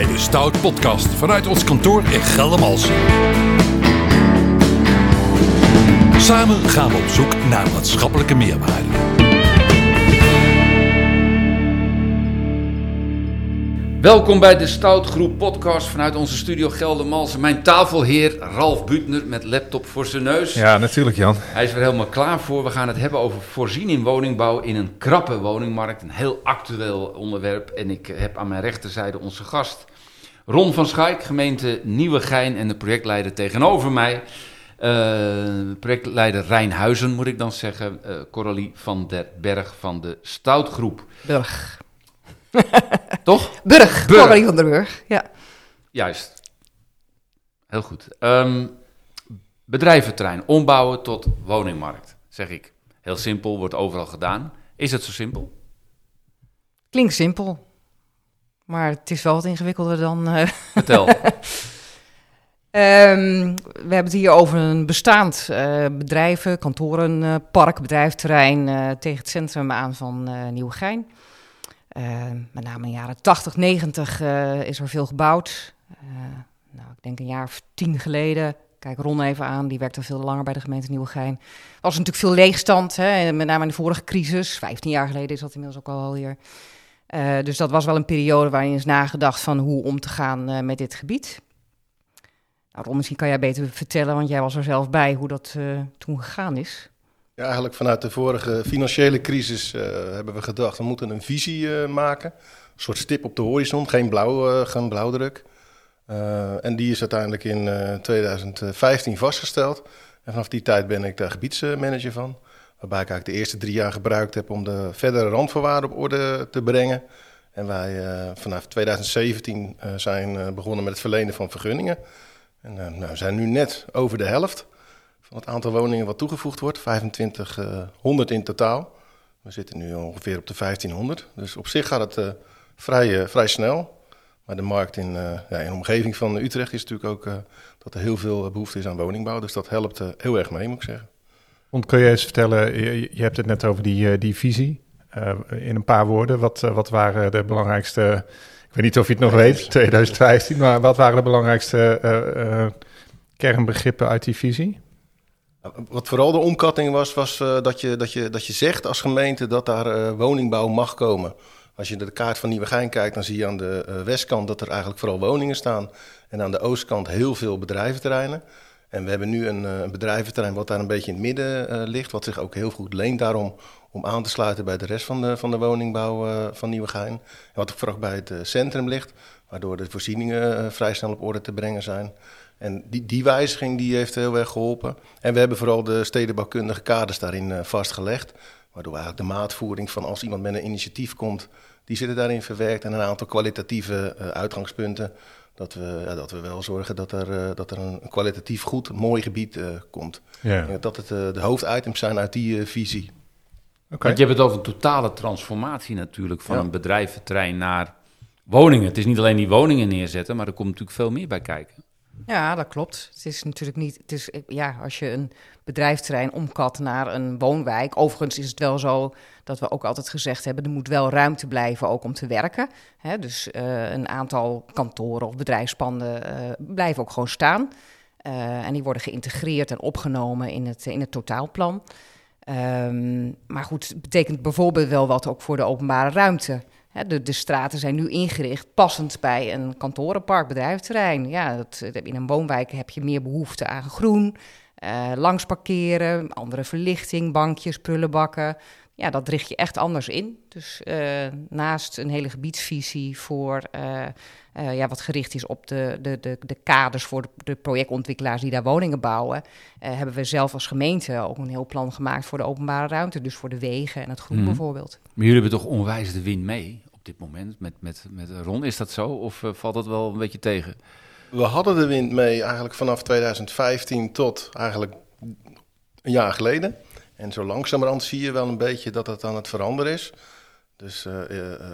bij de Stout Podcast vanuit ons kantoor in Geldermalsen. Samen gaan we op zoek naar maatschappelijke meerwaarde. Welkom bij de Stoutgroep podcast vanuit onze studio Geldermalsen. Mijn tafelheer Ralf Butner met laptop voor zijn neus. Ja, natuurlijk Jan. Hij is er helemaal klaar voor. We gaan het hebben over voorzien in woningbouw in een krappe woningmarkt. Een heel actueel onderwerp. En ik heb aan mijn rechterzijde onze gast Ron van Schaik, gemeente Nieuwegein en de projectleider tegenover mij. Uh, projectleider Rijnhuizen moet ik dan zeggen. Uh, Coralie van der Berg van de Stoutgroep. Burg. Toch? Burg, Burg. Coralie van der Burg, ja. Juist. Heel goed. Um, bedrijventerrein, ombouwen tot woningmarkt, zeg ik. Heel simpel, wordt overal gedaan. Is het zo simpel? Klinkt simpel, maar het is wel wat ingewikkelder dan... Uh... Vertel. Um, we hebben het hier over een bestaand uh, bedrijven, kantoren, uh, park, bedrijfterrein tegen het centrum aan van Nieuwegein. met name in de jaren 80, 90 is er veel gebouwd. nou, ik denk een jaar of tien geleden. Kijk Ron even aan, die werkte veel langer bij de gemeente Nieuwegein. Er was natuurlijk veel leegstand, hè, met name in de vorige crisis. 15 jaar geleden is dat inmiddels ook al alweer. dus dat was wel een periode waarin is nagedacht van hoe om te gaan met dit gebied. Nou, Ron, misschien kan jij beter vertellen, want jij was er zelf bij, hoe dat uh, toen gegaan is. Ja, eigenlijk vanuit de vorige financiële crisis hebben we gedacht, we moeten een visie maken. Een soort stip op de horizon, geen, blauw, geen blauwdruk. en die is uiteindelijk in 2015 vastgesteld. En vanaf die tijd ben ik daar gebiedsmanager van. Waarbij ik eigenlijk de eerste drie jaar gebruikt heb om de verdere randvoorwaarden op orde te brengen. En wij vanaf 2017 zijn begonnen met het verlenen van vergunningen. En nou, we zijn nu net over de helft van het aantal woningen wat toegevoegd wordt. 2500 in totaal. We zitten nu ongeveer op de 1500. Dus op zich gaat het vrij, vrij snel. Maar de markt in, ja, in de omgeving van Utrecht is natuurlijk ook dat er heel veel behoefte is aan woningbouw. Dus dat helpt heel erg mee, moet ik zeggen. Want kun je eens vertellen, je, je hebt het net over die, die visie. in een paar woorden, wat, wat waren de belangrijkste ik weet niet of je het nog weet, 2015, maar wat waren de belangrijkste uh, kernbegrippen uit die visie? Wat vooral de omkatting was, was dat, je, dat, je, dat je zegt als gemeente dat daar woningbouw mag komen. Als je naar de kaart van Nieuwegein kijkt, dan zie je aan de westkant dat er eigenlijk vooral woningen staan. En aan de oostkant heel veel bedrijventerreinen. En we hebben nu een, een bedrijventerrein wat daar een beetje in het midden ligt, wat zich ook heel goed leent daarom om aan te sluiten bij de rest van de, van de woningbouw uh, van Nieuwegein. Wat ook vooral bij het centrum ligt, waardoor de voorzieningen vrij snel op orde te brengen zijn. En die, die wijziging die heeft heel erg geholpen. En we hebben vooral de stedenbouwkundige kaders daarin vastgelegd. Waardoor eigenlijk de maatvoering van als iemand met een initiatief komt, die zitten daarin verwerkt. En een aantal kwalitatieve uitgangspunten. Dat we, ja, dat we wel zorgen dat er, dat er een kwalitatief goed, mooi gebied komt. Ja. dat het de hoofditems zijn uit die visie. Okay. Want je hebt het over een totale transformatie natuurlijk van ja. een bedrijventerrein naar woningen. Het is niet alleen die woningen neerzetten, maar er komt natuurlijk veel meer bij kijken. Ja, dat klopt. Het is natuurlijk niet. Het is, ja, als je een bedrijfsterrein omkat naar een woonwijk. Overigens is het wel zo dat we ook altijd gezegd hebben: er moet wel ruimte blijven ook om te werken. Hè, dus uh, een aantal kantoren of bedrijfspanden uh, blijven ook gewoon staan. Uh, en die worden geïntegreerd en opgenomen in het, in het totaalplan. Um, maar goed, het betekent bijvoorbeeld wel wat ook voor de openbare ruimte. De, de, straten zijn nu ingericht passend bij een kantorenpark, bedrijfterrein. Ja, dat, in een woonwijk heb je meer behoefte aan groen, uh, langs parkeren, andere verlichting, bankjes, prullenbakken. Ja, dat richt je echt anders in. Dus uh, naast een hele gebiedsvisie voor uh, uh, ja, wat gericht is op de, de, de, de kaders voor de, de projectontwikkelaars die daar woningen bouwen, hebben we zelf als gemeente ook een heel plan gemaakt voor de openbare ruimte. Dus voor de wegen en het groen mm. bijvoorbeeld. Maar jullie hebben toch onwijs de wind mee op dit moment met, met, met Ron? Is dat zo of valt dat wel een beetje tegen? We hadden de wind mee eigenlijk vanaf 2015 tot eigenlijk een jaar geleden. En zo langzamerhand zie je wel een beetje dat het aan het veranderen is. Dus uh, uh,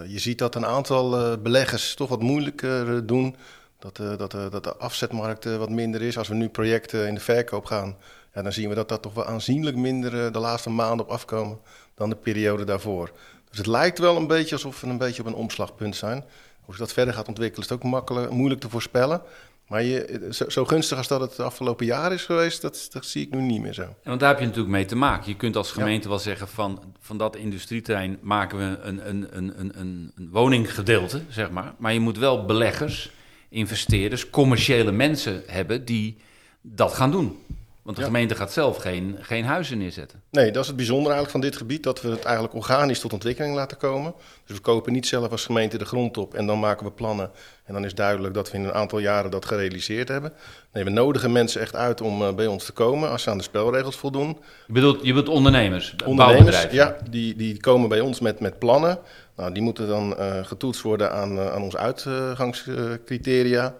je ziet dat een aantal beleggers toch wat moeilijker doen. Dat, dat, dat de afzetmarkt wat minder is. Als we nu projecten in de verkoop gaan, ja, dan zien we dat dat toch wel aanzienlijk minder de laatste maanden op afkomen dan de periode daarvoor. Dus het lijkt wel een beetje alsof we een beetje op een omslagpunt zijn. Hoe zich dat verder gaat ontwikkelen is het ook moeilijk te voorspellen. Maar je, zo, zo gunstig als dat het afgelopen jaar is geweest, dat, dat zie ik nu niet meer zo. Want daar heb je natuurlijk mee te maken. Je kunt als gemeente wel zeggen van, van dat industrieterrein maken we een, een, een, een woninggedeelte, zeg maar. Maar je moet wel beleggers, investeerders, commerciële mensen hebben die dat gaan doen. Want de Ja. gemeente gaat zelf geen, geen huizen neerzetten. Nee, dat is het bijzondere eigenlijk van dit gebied, dat we het eigenlijk organisch tot ontwikkeling laten komen. Dus we kopen niet zelf als gemeente de grond op en dan maken we plannen. En dan is duidelijk dat we in een aantal jaren dat gerealiseerd hebben. Nee, we nodigen mensen echt uit om eh, bij ons te komen als ze aan de spelregels voldoen. Je bedoelt, je bedoelt ondernemers, Ondernemers, ja, die, die komen bij ons met, met plannen. Nou, die moeten dan eh, getoetst worden aan, eh, aan onze uitgangscriteria.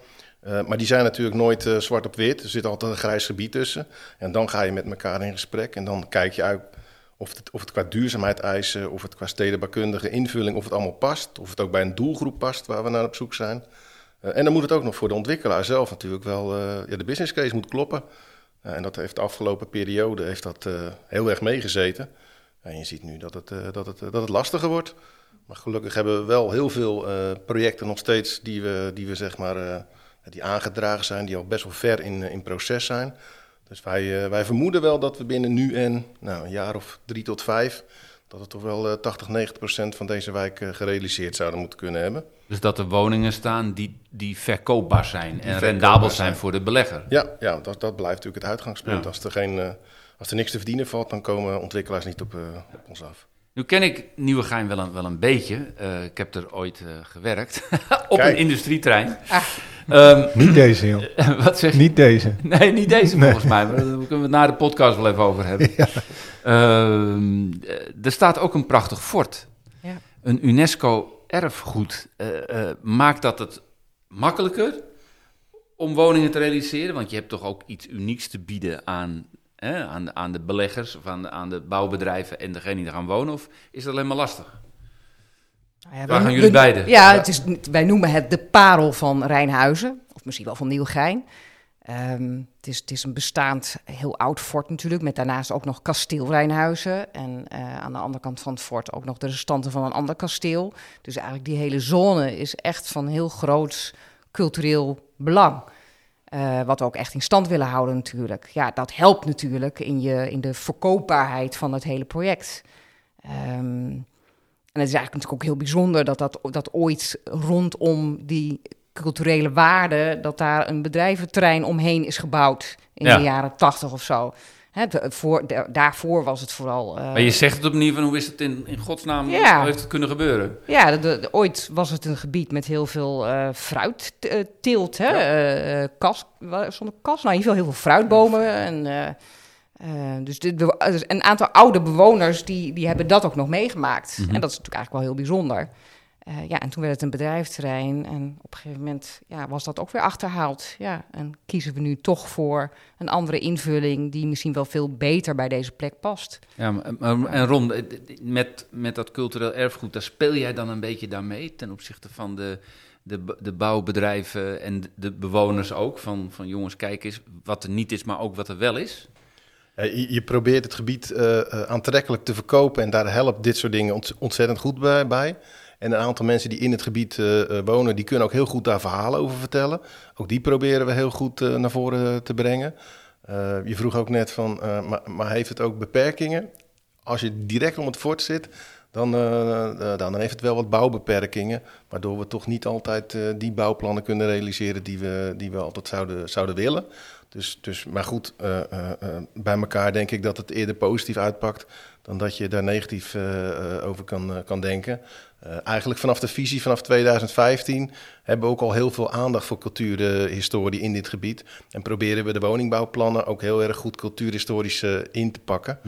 Eh, maar die zijn natuurlijk nooit eh, zwart op wit. Er zit altijd een grijs gebied tussen. En dan ga je met elkaar in gesprek. En dan kijk je uit of het, of het qua duurzaamheid eisen, of het qua stedenbouwkundige invulling, of het allemaal past. Of het ook bij een doelgroep past waar we naar op zoek zijn. Eh, en dan moet het ook nog voor de ontwikkelaar zelf natuurlijk wel, ja, de business case moet kloppen. En dat heeft de afgelopen periode heeft dat, heel erg meegezeten. En je ziet nu dat het, dat het, dat het lastiger wordt. Maar gelukkig hebben we wel heel veel projecten nog steeds die we, die we zeg maar, die aangedragen zijn, die al best wel ver in, eh, in proces zijn. Dus wij, eh, wij vermoeden wel dat we binnen nu en nou, een jaar of drie tot vijf, dat we toch wel eh, 80, 90 procent van deze wijk eh, gerealiseerd zouden moeten kunnen hebben. Dus dat er woningen staan die, die verkoopbaar zijn en verkoopbaar rendabel zijn zijn. voor de belegger. Ja, ja dat, dat blijft natuurlijk het uitgangspunt. Ja. Als, er geen, eh, als er niks te verdienen valt, dan komen ontwikkelaars niet op, eh, op ons af. Nu ken ik Nieuwegein wel een, wel een beetje. Eh, ik heb er ooit eh, gewerkt op Kijk. een industrieterrein. Ehm, Niet deze, joh. wat zeg je? Niet deze. Nee, niet deze volgens mij. Maar daar kunnen we het na de podcast wel even over hebben. Ehm, eh, er staat ook een prachtig fort. Ja. Een UNESCO-erfgoed. Eh, eh, maakt dat het makkelijker om woningen te realiseren? Want je hebt toch ook iets unieks te bieden aan, hè, aan, aan de beleggers... of aan de, aan de bouwbedrijven en degene die er gaan wonen? Of is dat alleen maar lastig? Nou ja, Waar gaan jullie beiden? Ja, Het is, wij noemen het de parel van Rijnhuizen. Of misschien wel van Nieuwegein. Ehm, het, is, het is een bestaand heel oud fort natuurlijk. Met daarnaast ook nog kasteel Rijnhuizen. En eh, aan de andere kant van het fort ook nog de restanten van een ander kasteel. Dus eigenlijk die hele zone is echt van heel groot cultureel belang. Eh, wat we ook echt in stand willen houden natuurlijk. Ja, dat helpt natuurlijk in, je, in de verkoopbaarheid van het hele project. Ehm, en het is eigenlijk natuurlijk ook heel bijzonder dat, dat, dat ooit rondom die culturele waarde, dat daar een bedrijventerrein omheen is gebouwd in Ja. de jaren tachtig of zo. Hè, voor, daarvoor was het vooral. eh, Maar je zegt het op een manier van hoe is het in, in godsnaam Ja. hoe heeft het kunnen gebeuren? Ja, de, de- ooit was het een gebied met heel veel eh fruitteelt. Hè? Eh, eh, kas, zonder kas, nou in ieder geval heel veel fruitbomen. En, dus dus een aantal oude bewoners die, die hebben dat ook nog meegemaakt. Mhm. En dat is natuurlijk eigenlijk wel heel bijzonder. Eh, ja, en toen werd het een bedrijfsterrein. En op een gegeven moment ja, was dat ook weer achterhaald. Ja, en kiezen we nu toch voor een andere invulling... die misschien wel veel beter bij deze plek past. Ja, maar- maar- en Ron, eh, met, met dat cultureel erfgoed, daar speel jij dan een beetje daarmee ten opzichte van de, de, de bouwbedrijven en de- bewoners ook? Van, van jongens, kijk eens wat er niet is, maar ook wat er wel is. Je, je probeert het gebied eh, aantrekkelijk te verkopen en daar helpt dit soort dingen ont- ontzettend goed bij. En een aantal mensen die in het gebied eh, eh, wonen, die kunnen ook heel goed daar verhalen over vertellen. Ook die proberen we heel goed eh, naar voren te brengen. Je vroeg ook net van, maar, maar heeft het ook beperkingen? Als je direct om het fort zit, dan, eh, eh, dan, dan heeft het wel wat bouwbeperkingen. Waardoor we toch niet altijd eh, die bouwplannen kunnen realiseren die we, die we altijd zouden, zouden willen. Dus, dus, maar goed, bij elkaar denk ik dat het eerder positief uitpakt dan dat je daar negatief over kan, kan denken. Eigenlijk vanaf de visie vanaf 2015 hebben we ook al heel veel aandacht voor cultuurhistorie in dit gebied. En proberen we de woningbouwplannen ook heel erg goed cultuurhistorisch in te pakken.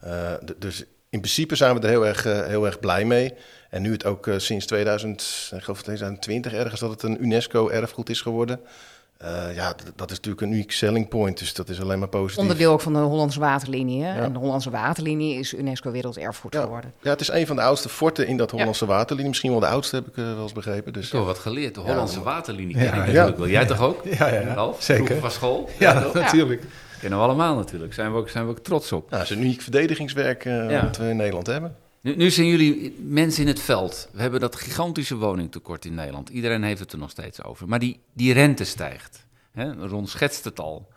Eh, d- dus in principe zijn we er heel erg, eh, heel erg blij mee. En nu het ook eh, sinds 2000, ik geloof 2020 ergens dat het een UNESCO-erfgoed is geworden. Eh, ja, dat is natuurlijk een uniek selling point, dus dat is alleen maar positief. Onderdeel ook van de Hollandse Waterlinie. Ja. En de Hollandse Waterlinie is UNESCO Werelderfgoed Ja. geworden. Ja, het is een van de oudste forten in dat Hollandse waterlinie. Misschien wel de oudste, heb ik wel eens begrepen. Dus, Ik wat geleerd. De Hollandse waterlinie Ja, ken ik ja. natuurlijk wel. Jij toch ook? Ja, ja. Ralf? Zeker. Vroeger van school? Ja, natuurlijk. Kennen we allemaal natuurlijk. Zijn we ook, zijn we ook trots op. nou, het is een uniek verdedigingswerk Ja. wat we in Nederland hebben. Nu, nu zijn jullie mensen in het veld. We hebben dat gigantische woningtekort in Nederland. Iedereen heeft het er nog steeds over. Maar die, die rente stijgt. Hè? Ron schetst het al.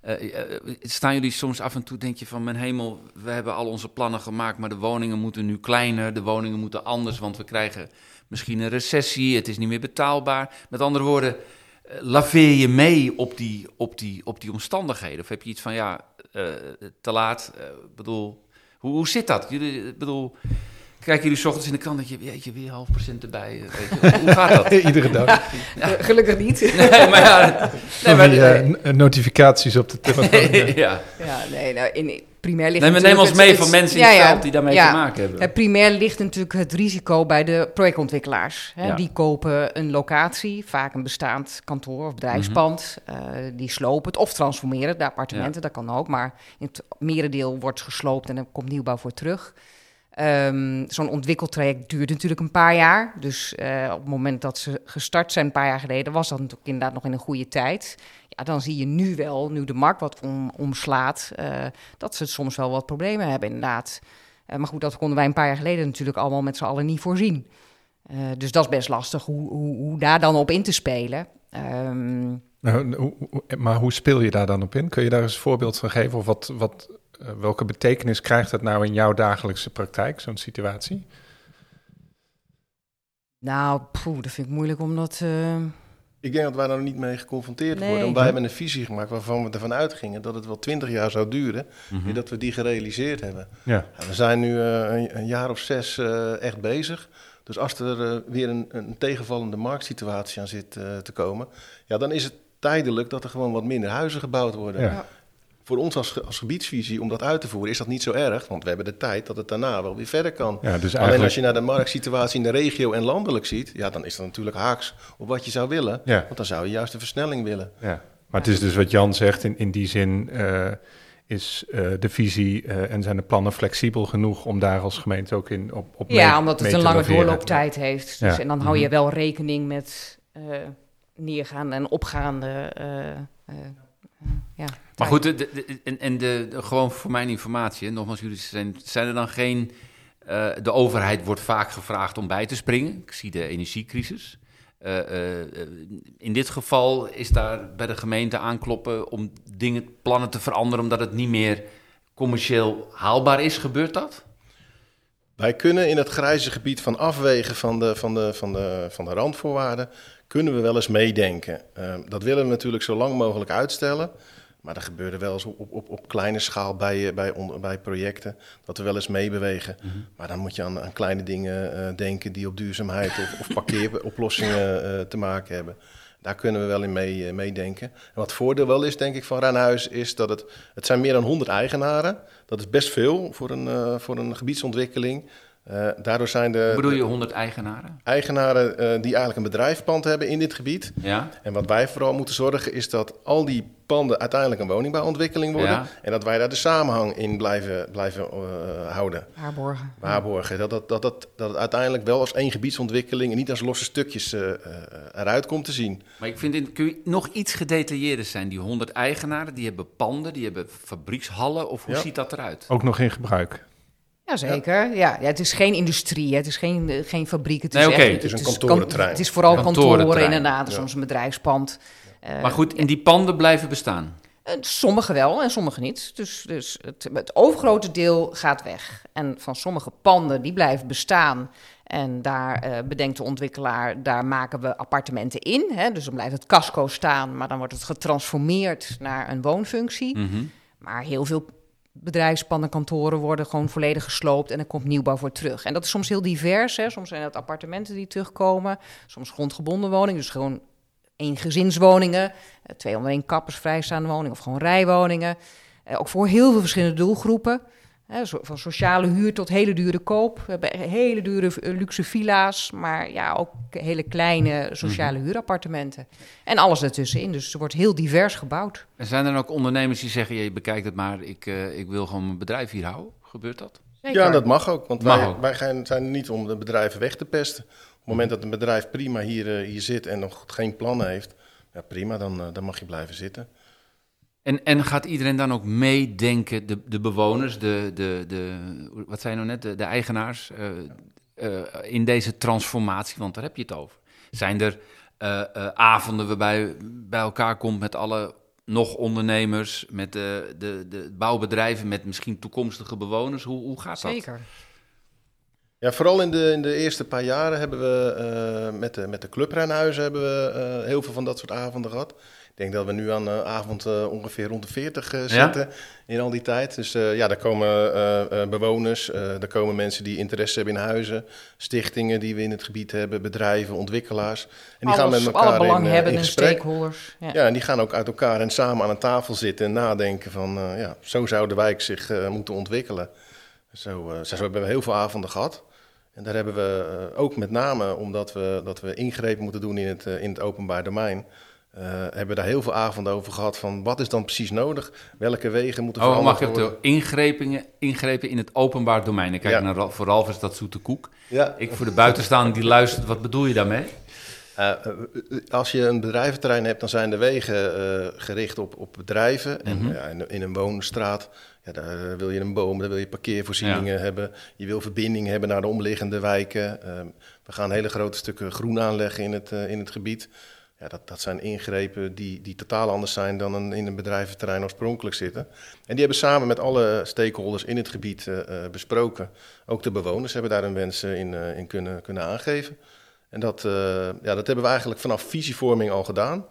Eh, eh, staan jullie soms af en toe, denk je van mijn hemel, we hebben al onze plannen gemaakt, maar de woningen moeten nu kleiner, de woningen moeten anders, want we krijgen misschien een recessie, het is niet meer betaalbaar. Met andere woorden, laveer je mee op die, op, die, op die omstandigheden? Of heb je iets van, ja, eh, te laat, eh, bedoel, hoe, hoe zit dat? Jullie, bedoel, kijken jullie 's ochtends in de krant dat je, weet je, weer half procent erbij, eh, weet je, hoe gaat dat? Iedere dag. Eh, Gelukkig niet. Nee, maar ja, nee, maar, Die, eh, notificaties op de telefoon. ja. ja. Ja, nee, nou, in, primair ligt Nee, maar neem ons mee het- van mensen in ja, het ja, veld die daarmee ja. te maken hebben. Eh, primair ligt natuurlijk het risico bij de projectontwikkelaars. Hè. Ja. Die kopen een locatie, vaak een bestaand kantoor of bedrijfspand. Mhm. eh, die slopen het of transformeren, de appartementen, dat kan ook. Maar in het merendeel wordt gesloopt en er komt nieuwbouw voor terug. Ehm, Zo'n ontwikkeltraject duurt natuurlijk een paar jaar. Dus eh, op het moment dat ze gestart zijn, een paar jaar geleden, was dat natuurlijk inderdaad nog in een goede tijd. Ja, dan zie je nu wel, nu de markt wat om, omslaat, eh, dat ze soms wel wat problemen hebben, inderdaad. Eh, maar goed, dat konden wij een paar jaar geleden natuurlijk allemaal met z'n allen niet voorzien. Dus dat is best lastig hoe, hoe, hoe daar dan op in te spelen. Ehm, Nou, maar hoe speel je daar dan op in? Kun je daar eens een voorbeeld van geven? Of wat, wat, eh, welke betekenis krijgt het nou in jouw dagelijkse praktijk, zo'n situatie? nou, poeh, dat vind ik moeilijk om dat... eh, Ik denk dat wij daar nog niet mee geconfronteerd Nee. worden. Want wij hebben een visie gemaakt waarvan we ervan uitgingen dat het wel twintig jaar zou duren. Mhm. en dat we die gerealiseerd hebben. Ja. We zijn nu eh, een, een jaar of zes eh, echt bezig. Dus als er weer een, een tegenvallende marktsituatie aan zit te komen, ja, dan is het tijdelijk dat er gewoon wat minder huizen gebouwd worden. Ja. Voor ons als, als gebiedsvisie om dat uit te voeren is dat niet zo erg, want we hebben de tijd dat het daarna wel weer verder kan. ja, dus Alleen als je naar de marktsituatie in de regio en landelijk ziet, ja, dan is dat natuurlijk haaks op wat je zou willen. Ja. Want dan zou je juist een versnelling willen. Ja, maar het is dus wat Jan zegt, in, in die zin eh, is eh, de visie eh, en zijn de plannen flexibel genoeg om daar als gemeente ook in op, op mee- ja, omdat het een te lange laveren. doorlooptijd heeft. Dus, Ja. En dan hou je Mhm. wel rekening met eh, neergaande en opgaande... ja, Maar goed, de, de- en, en de, de- gewoon voor mijn informatie, hè, nogmaals, jullie zijn, zijn er dan geen. eh, de overheid wordt vaak gevraagd om bij te springen. Ik zie de energiecrisis. Eh, eh, eh, in dit geval is daar bij de gemeente aankloppen om dingen, plannen te veranderen, omdat het niet meer commercieel haalbaar is. Gebeurt dat? Wij kunnen in het grijze gebied van afwegen van de, van de, van de, van de randvoorwaarden, kunnen we wel eens meedenken. Eh, dat willen we natuurlijk zo lang mogelijk uitstellen. Maar dat gebeurde wel eens op, op, op, kleine schaal bij, eh, bij, onder- bij projecten, dat we wel eens meebewegen. Maar dan moet je aan, aan kleine dingen eh, denken die op duurzaamheid of, of parkeeroplossingen eh, te maken hebben. Daar kunnen we wel in mee, meedenken. En wat voordeel wel is, denk ik, van Rijnhuis, is dat het, het zijn meer dan 100 eigenaren. Dat is best veel voor een, voor een gebiedsontwikkeling. Eh, daardoor zijn de, Hoe bedoel je de 100 eigenaren? eigenaren eh, die eigenlijk een bedrijfspand hebben in dit gebied. Ja. En wat wij vooral moeten zorgen is dat al die panden uiteindelijk een woningbouwontwikkeling worden. Ja. En dat wij daar de samenhang in blijven, blijven eh, houden. Waarborgen. Waarborgen. Dat, dat, dat, dat, dat het uiteindelijk wel als één gebiedsontwikkeling en niet als losse stukjes eh, eh, eruit komt te zien. Maar ik vind, het, kun je nog iets gedetailleerder zijn? Die 100 eigenaren, die hebben panden, die hebben fabriekshallen, of hoe Ja. ziet dat eruit? Ook nog in gebruik. Jazeker, ja. ja. Het is geen industrie, hè. het is geen, eh, geen fabriek. Het Nee, is oké, het is een kan- kantorenterrein. Het is vooral kantoren inderdaad, ja. soms een bedrijfspand. Eh, Maar goed, en die panden blijven bestaan. eh, sommige wel en sommige niet. Dus, dus het, het overgrote deel gaat weg. En van sommige panden die blijven bestaan. En daar eh, bedenkt de ontwikkelaar, daar maken we appartementen in. Hè? Dus dan blijft het casco staan, maar dan wordt het getransformeerd naar een woonfunctie. Mhm. Maar heel veel bedrijfspanden, kantoren worden gewoon volledig gesloopt en er komt nieuwbouw voor terug. En dat is soms heel divers. Hè? Soms zijn het appartementen die terugkomen, soms grondgebonden woningen, dus gewoon eengezinswoningen, eh, twee onder één kappers vrijstaande woningen of gewoon rijwoningen. Eh, ook voor heel veel verschillende doelgroepen. Hè, zo- van sociale huur tot hele dure koop. We hebben hele dure eh, luxe villa's, maar ja, ook hele kleine sociale huurappartementen. En alles ertussenin. Dus er wordt heel divers gebouwd. En zijn er dan ook ondernemers die zeggen, je bekijkt het maar, ik, eh, ik wil gewoon mijn bedrijf hier houden? Gebeurt dat? Zeker. Ja, dat mag ook. Want Mag wij, ook. wij gaan, zijn er niet om de bedrijven weg te pesten. Op het moment dat een bedrijf prima hier, eh, hier zit en nog geen plannen heeft, ja, prima, dan, dan mag je blijven zitten. En, en gaat iedereen dan ook meedenken, de, de bewoners, de, de, de, wat zijn nou net, de, de eigenaars, eh, eh, in deze transformatie? Want daar heb je het over. Zijn er eh, eh, avonden waarbij je bij elkaar komt met alle nog ondernemers, met de, de, de bouwbedrijven, met misschien toekomstige bewoners? Hoe, hoe gaat dat? Zeker. Ja, vooral in de, in de eerste paar jaren hebben we eh, met, de, met de clubrenhuizen hebben we eh, heel veel van dat soort avonden gehad. Ik denk dat we nu aan uh, avond uh, ongeveer rond de 40 uh, zitten in al die tijd. Dus ja, daar komen bewoners, daar komen mensen die interesse hebben in huizen, stichtingen die we in het gebied hebben, bedrijven, ontwikkelaars. En die Alles, gaan met elkaar alle belanghebbenden, in, in stakeholders. Ja. ja, en die gaan ook uit elkaar en samen aan een tafel zitten en nadenken van, ja, zo zou de wijk zich moeten ontwikkelen. Zo, zo hebben we heel veel avonden gehad. En daar hebben we ook met name omdat we, dat we ingrepen moeten doen in het, in het openbaar domein. Uh, hebben we daar heel veel avonden over gehad van wat is dan precies nodig? Welke wegen moeten oh, veranderd mag ik worden? de ingrepen, ingrepen in het openbaar domein? Ik kijk ja. naar voor Ralf is dat zoete koek. Ja. Ik voor de buitenstaander die luistert, wat bedoel je daarmee? Uh, als je een bedrijventerrein hebt, dan zijn de wegen uh, gericht op, op bedrijven. En mm -hmm. ja, in, in, een woonstraat, ja, daar wil je een boom, daar wil je parkeervoorzieningen ja. hebben. Je wil verbinding hebben naar de omliggende wijken. we gaan hele grote stukken groen aanleggen in het, in het gebied. Ja, dat, dat zijn ingrepen die, die totaal anders zijn dan in een bedrijventerrein oorspronkelijk zitten. En die hebben samen met alle stakeholders in het gebied uh, besproken. Ook de bewoners hebben daar hun wensen in, uh, in kunnen, kunnen aangeven. En dat, ja, dat hebben we eigenlijk vanaf visievorming al gedaan.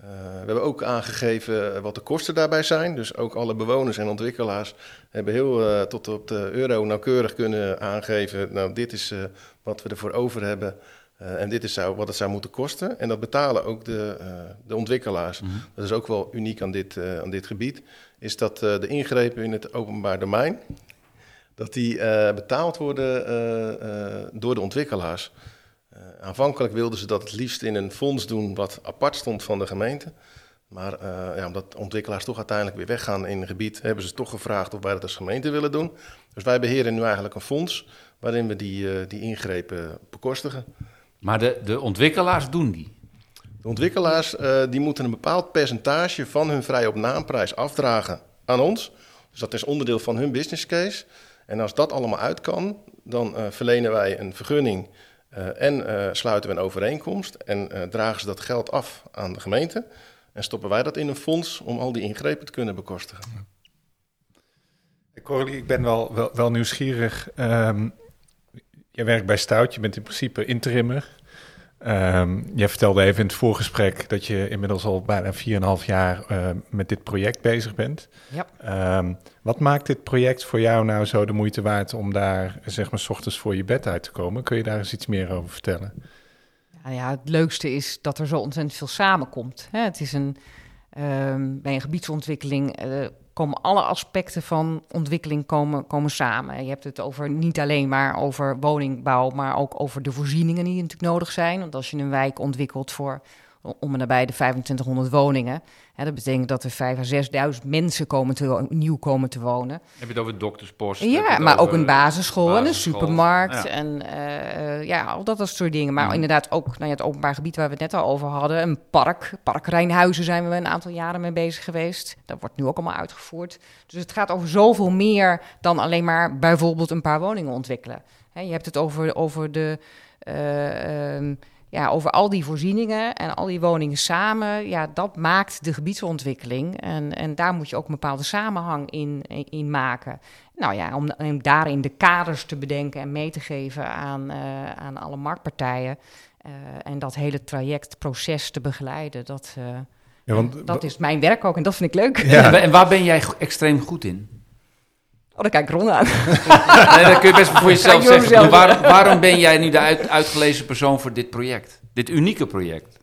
we hebben ook aangegeven wat de kosten daarbij zijn. Dus ook alle bewoners en ontwikkelaars hebben heel tot op de euro nauwkeurig kunnen aangeven. Nou, dit is wat we ervoor over hebben. Uh, en dit is zou, wat het zou moeten kosten. En dat betalen ook de, uh, de ontwikkelaars. Mm -hmm. Dat is ook wel uniek aan dit, uh, aan dit gebied. Is dat de ingrepen in het openbaar domein... dat die betaald worden door de ontwikkelaars. aanvankelijk wilden ze dat het liefst in een fonds doen... wat apart stond van de gemeente. Maar ja, omdat ontwikkelaars toch uiteindelijk weer weggaan in een gebied... hebben ze toch gevraagd of wij dat als gemeente willen doen. Dus wij beheren nu eigenlijk een fonds... waarin we die, die ingrepen bekostigen. Maar de, de ontwikkelaars doen die? De ontwikkelaars uh, die moeten een bepaald percentage van hun vrij op naamprijs afdragen aan ons. Dus dat is onderdeel van hun business case. En als dat allemaal uit kan, dan uh, verlenen wij een vergunning uh, en sluiten we een overeenkomst. En dragen ze dat geld af aan de gemeente. En stoppen wij dat in een fonds om al die ingrepen te kunnen bekostigen. Coralie, ik ben wel, wel, wel nieuwsgierig. Um, je werkt bij Stout, je bent in principe interimmer. Um, jij vertelde even in het voorgesprek dat je inmiddels al bijna 4,5 jaar uh, met dit project bezig bent. Ja. Um, wat maakt dit project voor jou nou zo de moeite waard om daar, zeg maar, s ochtends voor je bed uit te komen? Kun je daar eens iets meer over vertellen? Nou ja, het leukste is dat er zo ontzettend veel samenkomt. Hè? Het is een, um, bij een gebiedsontwikkeling uh, komen alle aspecten van ontwikkeling komen, komen samen. Je hebt het over niet alleen maar over woningbouw, maar ook over de voorzieningen die natuurlijk nodig zijn. Want als je een wijk ontwikkelt voor om en nabij de 2500 woningen, hè, dat betekent dat er 5.000 à 6.000 mensen komen te, nieuw komen te wonen. Heb je het over dokterspost? Ja, maar ook een basisschool, basisschool, en een supermarkt ja. en uh, ja, al dat soort dingen. Maar ja. inderdaad ook nou ja, het openbaar gebied waar we het net al over hadden, een park, Park Rijnhuizen zijn we een aantal jaren mee bezig geweest. Dat wordt nu ook allemaal uitgevoerd. Dus het gaat over zoveel meer dan alleen maar bijvoorbeeld een paar woningen ontwikkelen. Hè, je hebt het over, over de... Uh, um, ja, over al die voorzieningen en al die woningen samen, ja, dat maakt de gebiedsontwikkeling. En, en daar moet je ook een bepaalde samenhang in, in maken. Nou ja, om, om daarin de kaders te bedenken en mee te geven aan, uh, aan alle marktpartijen. Uh, en dat hele trajectproces te begeleiden, dat, uh, ja, want, dat is mijn werk ook en dat vind ik leuk. Ja. En waar ben jij extreem goed in? Oh, dan kijk ik Ron aan. nee, dat kun je best voor jezelf zeggen. Waarom ben jij nu de uit, uitgelezen persoon voor dit project? Dit unieke project?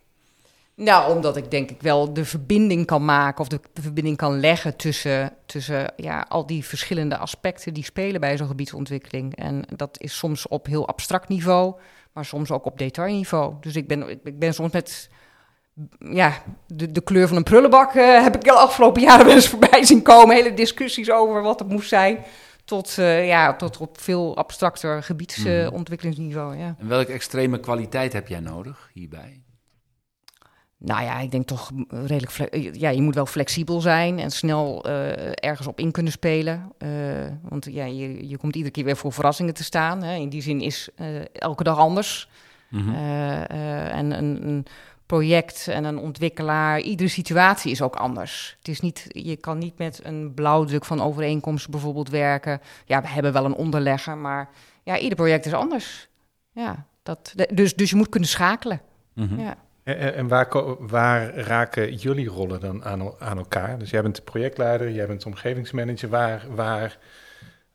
Nou, omdat ik denk ik wel de verbinding kan maken of de verbinding kan leggen tussen, tussen ja, al die verschillende aspecten die spelen bij zo'n gebiedsontwikkeling. En dat is soms op heel abstract niveau, maar soms ook op detailniveau. Dus ik ben, ik ben soms met ja, de, de kleur van een prullenbak uh, heb ik de afgelopen jaren wel eens voorbij zien komen. Hele discussies over wat het moest zijn. Tot, uh, ja, tot op veel abstracter gebiedsontwikkelingsniveau. Uh, ja. En welke extreme kwaliteit heb jij nodig hierbij? Nou ja, ik denk toch redelijk. Ja, je moet wel flexibel zijn en snel eh, ergens op in kunnen spelen. Eh, want ja, je, je komt iedere keer weer voor verrassingen te staan. Hè. In die zin is eh, elke dag anders. Mhm. Eh, eh, en een, een project en een ontwikkelaar, iedere situatie is ook anders. Het is niet, je kan niet met een blauwdruk van overeenkomsten bijvoorbeeld werken. Ja, we hebben wel een onderlegger, maar ja, ieder project is anders. Ja, dat, dus, dus je moet kunnen schakelen. Mhm. Ja. En, waar, waar raken jullie rollen dan aan, aan elkaar? Dus jij bent de projectleider, jij bent de omgevingsmanager. Waar, waar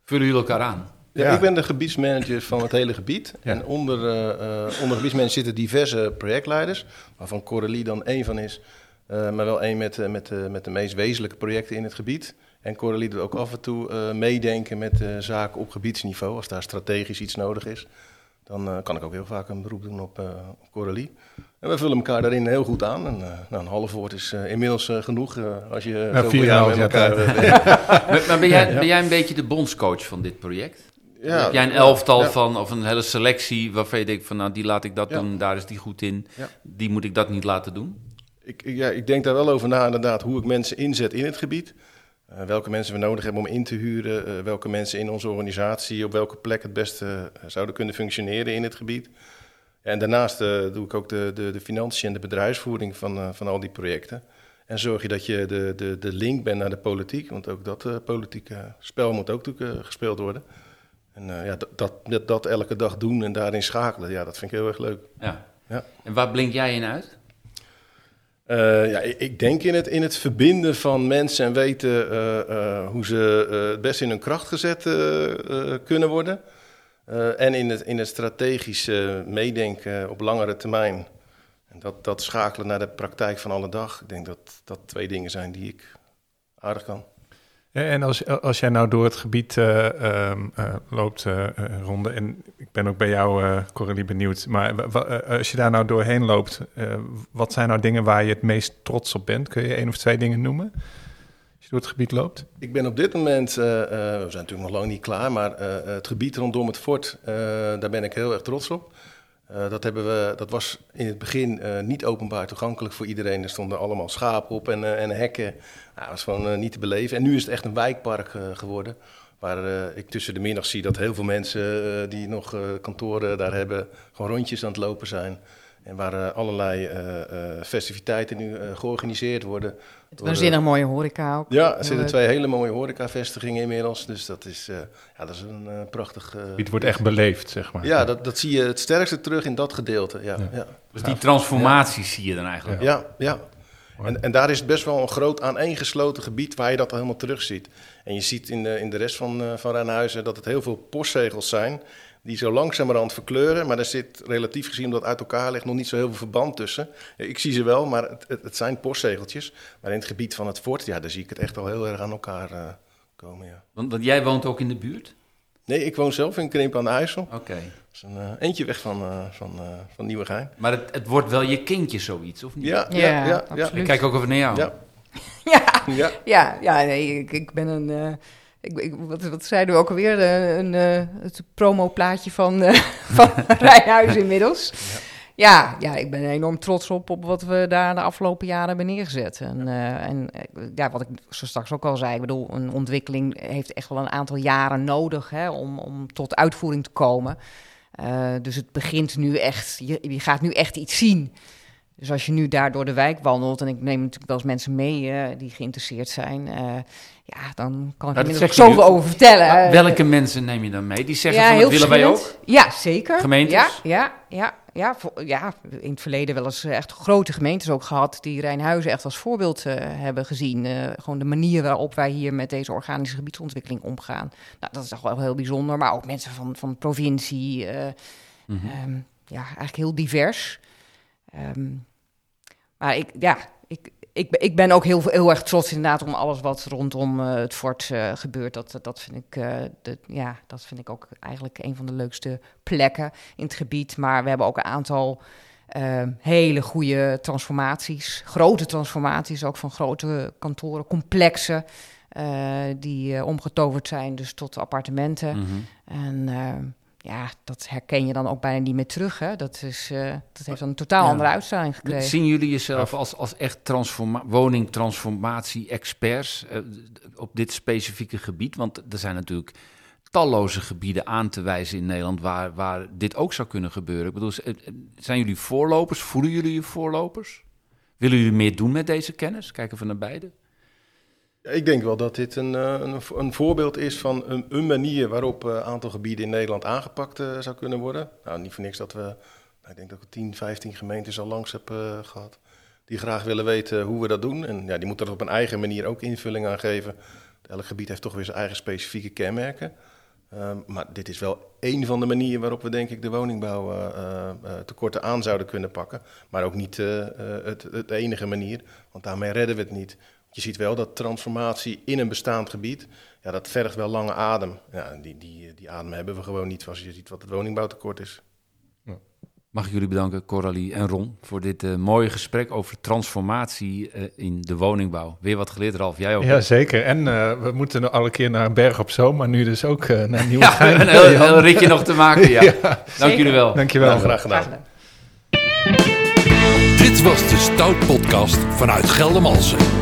Vullen jullie elkaar aan? Ja, Ja. Ik ben de gebiedsmanager van het hele gebied. Ja. En onder, eh, eh, onder gebiedsmanager zitten diverse projectleiders, waarvan Coralie dan één van is. eh, maar wel één met, eh, met, eh, met de meest wezenlijke projecten in het gebied. En Coralie doet ook af en toe eh, meedenken met eh, zaken op gebiedsniveau. Als daar strategisch iets nodig is, dan eh, kan ik ook heel vaak een beroep doen op, eh, op Coralie. En we vullen elkaar daarin heel goed aan. En, eh, nou, een half woord is eh, inmiddels genoeg eh, als je Nou, zoveel jaar met elkaar maar ben, jij, ben jij een beetje de bondscoach van dit project? Ja, Heb jij een elftal ja. van, of een hele selectie waarvan je denkt van nou die laat ik dat Ja. doen, daar is die goed in, die moet ik dat niet laten doen? Ik, ja, ik denk daar wel over na, inderdaad, hoe ik mensen inzet in het gebied. Eh, welke mensen we nodig hebben om in te huren. eh, welke mensen in onze organisatie op welke plek het beste eh, zouden kunnen functioneren in het gebied. En daarnaast doe ik ook de, de, de financiën en de bedrijfsvoering van, van al die projecten. En zorg je dat je de, de, de link bent naar de politiek. Want ook dat politieke spel moet ook natuurlijk, gespeeld worden. En eh, ja, dat, dat, dat, elke dag doen en daarin schakelen, ja, dat vind ik heel erg leuk. Ja. Ja. En waar blink jij in uit? Eh, ja, ik, denk in het, in het verbinden van mensen en weten eh, hoe ze het best in hun kracht gezet kunnen worden. En in het, in het strategisch eh, meedenken op langere termijn. En dat, dat schakelen naar de praktijk van alle dag. Ik denk dat dat twee dingen zijn die ik aardig kan. En als, als jij nou door het gebied eh, ehm, eh, loopt, eh, Ronde, en ik ben ook bij jou, Coralie, benieuwd. Maar als je daar nou doorheen loopt, wat zijn nou dingen waar je het meest trots op bent? Kun je één of twee dingen noemen? Als je door het gebied loopt? Ik ben op dit moment, we zijn natuurlijk nog lang niet klaar, maar het gebied rondom het fort, daar ben ik heel erg trots op. Eh, dat, hebben we, dat was in het begin eh, niet openbaar toegankelijk voor iedereen. Er stonden allemaal schapen op en, eh, en hekken. Nou, dat was gewoon niet te beleven. En nu is het echt een wijkpark geworden. Waar ik tussen de middag zie dat heel veel mensen die nog kantoren daar hebben, gewoon rondjes aan het lopen zijn. En waar eh, allerlei eh, eh, festiviteiten nu georganiseerd worden. door, eh, Waanzinnig mooie horeca ook. ja, er zitten twee hele mooie horecavestigingen inmiddels. Dus dat is, eh, ja, dat is een prachtig... eh, Het wordt echt beleefd, zeg maar. ja, dat, dat zie je het sterkste terug in dat gedeelte. Ja, Ja. ja. Dus die transformatie zie je dan eigenlijk. ja, ja. En, en daar is best wel een groot aaneengesloten gebied waar je dat al helemaal terug ziet. En je ziet in de, in de rest van, uh, van Rijnhuizen dat het heel veel postzegels zijn... die zo langzamerhand verkleuren. Maar er zit relatief gezien, omdat het uit elkaar ligt, nog niet zo heel veel verband tussen. Ik zie ze wel, maar het, het, het zijn postzegeltjes. Maar in het gebied van het fort, ja, daar zie ik het echt al heel erg aan elkaar uh, komen, ja. Want, want, jij woont ook in de buurt? Nee, ik woon zelf in Krimp aan de IJssel. Oké. Okay. Dat is een uh, eentje weg van, uh, van, uh, van Nieuwegein. Maar het, het, wordt wel je kindje zoiets, of niet? Ja, ja, ja. ja, ja. Ik kijk ook over naar jou. Ja, ja, ja. ja, ja nee, ik, ik ben een... Ik, ik, wat, wat zeiden we ook alweer? Uh, een, uh, het promoplaatje van, uh, van Rijnhuis inmiddels. Ja. Ja, ja, ik ben enorm trots op, op wat we daar de afgelopen jaren hebben neergezet. En, uh, en ja, wat ik zo straks ook al zei, ik bedoel, een ontwikkeling heeft echt wel een aantal jaren nodig hè, om, om tot uitvoering te komen. Uh, dus het begint nu echt, je, je gaat nu echt iets zien. Dus als je nu daar door de wijk wandelt, en ik neem natuurlijk wel eens mensen mee uh, die geïnteresseerd zijn, uh, ja, dan kan ik nou, er zoveel nu, over vertellen. Maar welke mensen neem je dan mee? Die zeggen ja, van, dat willen wij ook? Ja, zeker. Gemeentes? Ja, ja, ja. Ja, ja, in het verleden wel eens echt grote gemeentes ook gehad die Rijnhuizen echt als voorbeeld uh, hebben gezien. Uh, gewoon de manier waarop wij hier met deze organische gebiedsontwikkeling omgaan. Nou, dat is toch wel heel bijzonder. Maar ook mensen van, van de provincie. Uh, mm -hmm. um, ja, eigenlijk heel divers. Um, maar ik, ja, ik, ik, ik ben ook heel, heel erg trots inderdaad om alles wat rondom uh, het fort uh, gebeurt. Dat, dat, vind ik, uh, de, ja, dat vind ik ook eigenlijk een van de leukste plekken in het gebied. Maar we hebben ook een aantal uh, hele goede transformaties. Grote transformaties, ook van grote kantoren, complexen. die omgetoverd zijn dus tot appartementen. Mhm. Mm -hmm. En ja, dat herken je dan ook bijna niet meer terug. Hè? Dat, is, uh, dat heeft dan een totaal Ja. andere uitstraling gekregen. Zien jullie jezelf als, als echt transforma woningtransformatie-experts eh, op dit specifieke gebied? Want er zijn natuurlijk talloze gebieden aan te wijzen in Nederland waar, waar dit ook zou kunnen gebeuren. Ik bedoel, eh, eh, zijn jullie voorlopers? Voelen jullie je voorlopers? Willen jullie meer doen met deze kennis? Kijken we naar beide. Ik denk wel dat dit een, eh, een, een voorbeeld is van een, een manier waarop een aantal gebieden in Nederland aangepakt eh, zou kunnen worden. Nou, niet voor niks dat we, nou, ik denk dat ik 10, 15 gemeentes al langs heb eh, gehad. Die graag willen weten hoe we dat doen. En ja, die moeten er op een eigen manier ook invulling aan geven. Elk gebied heeft toch weer zijn eigen specifieke kenmerken. Ehm, maar dit is wel één van de manieren waarop we denk ik de woningbouw eh, eh, eh, tekorten aan zouden kunnen pakken. Maar ook niet eh, eh, het, het enige manier, want daarmee redden we het niet. Je ziet wel dat transformatie in een bestaand gebied, ja, dat vergt wel lange adem. Ja, die, die, die adem hebben we gewoon niet als je ziet wat het woningbouwtekort is. Mag ik jullie bedanken, Coralie en Ron, voor dit eh, mooie gesprek over transformatie eh, in de woningbouw. Weer wat geleerd, Ralf. Jij ook. Ja, zeker. En eh, we moeten nog alle keer naar Berg op Zoom, maar nu dus ook eh, naar Ja, Nieuwegein. een heel, heel ritje nog te maken. Ja. Dank jullie wel. Dankjewel. Nou, graag gedaan. Graag gedaan. Dit was de Stout Podcast vanuit Geldermalsen.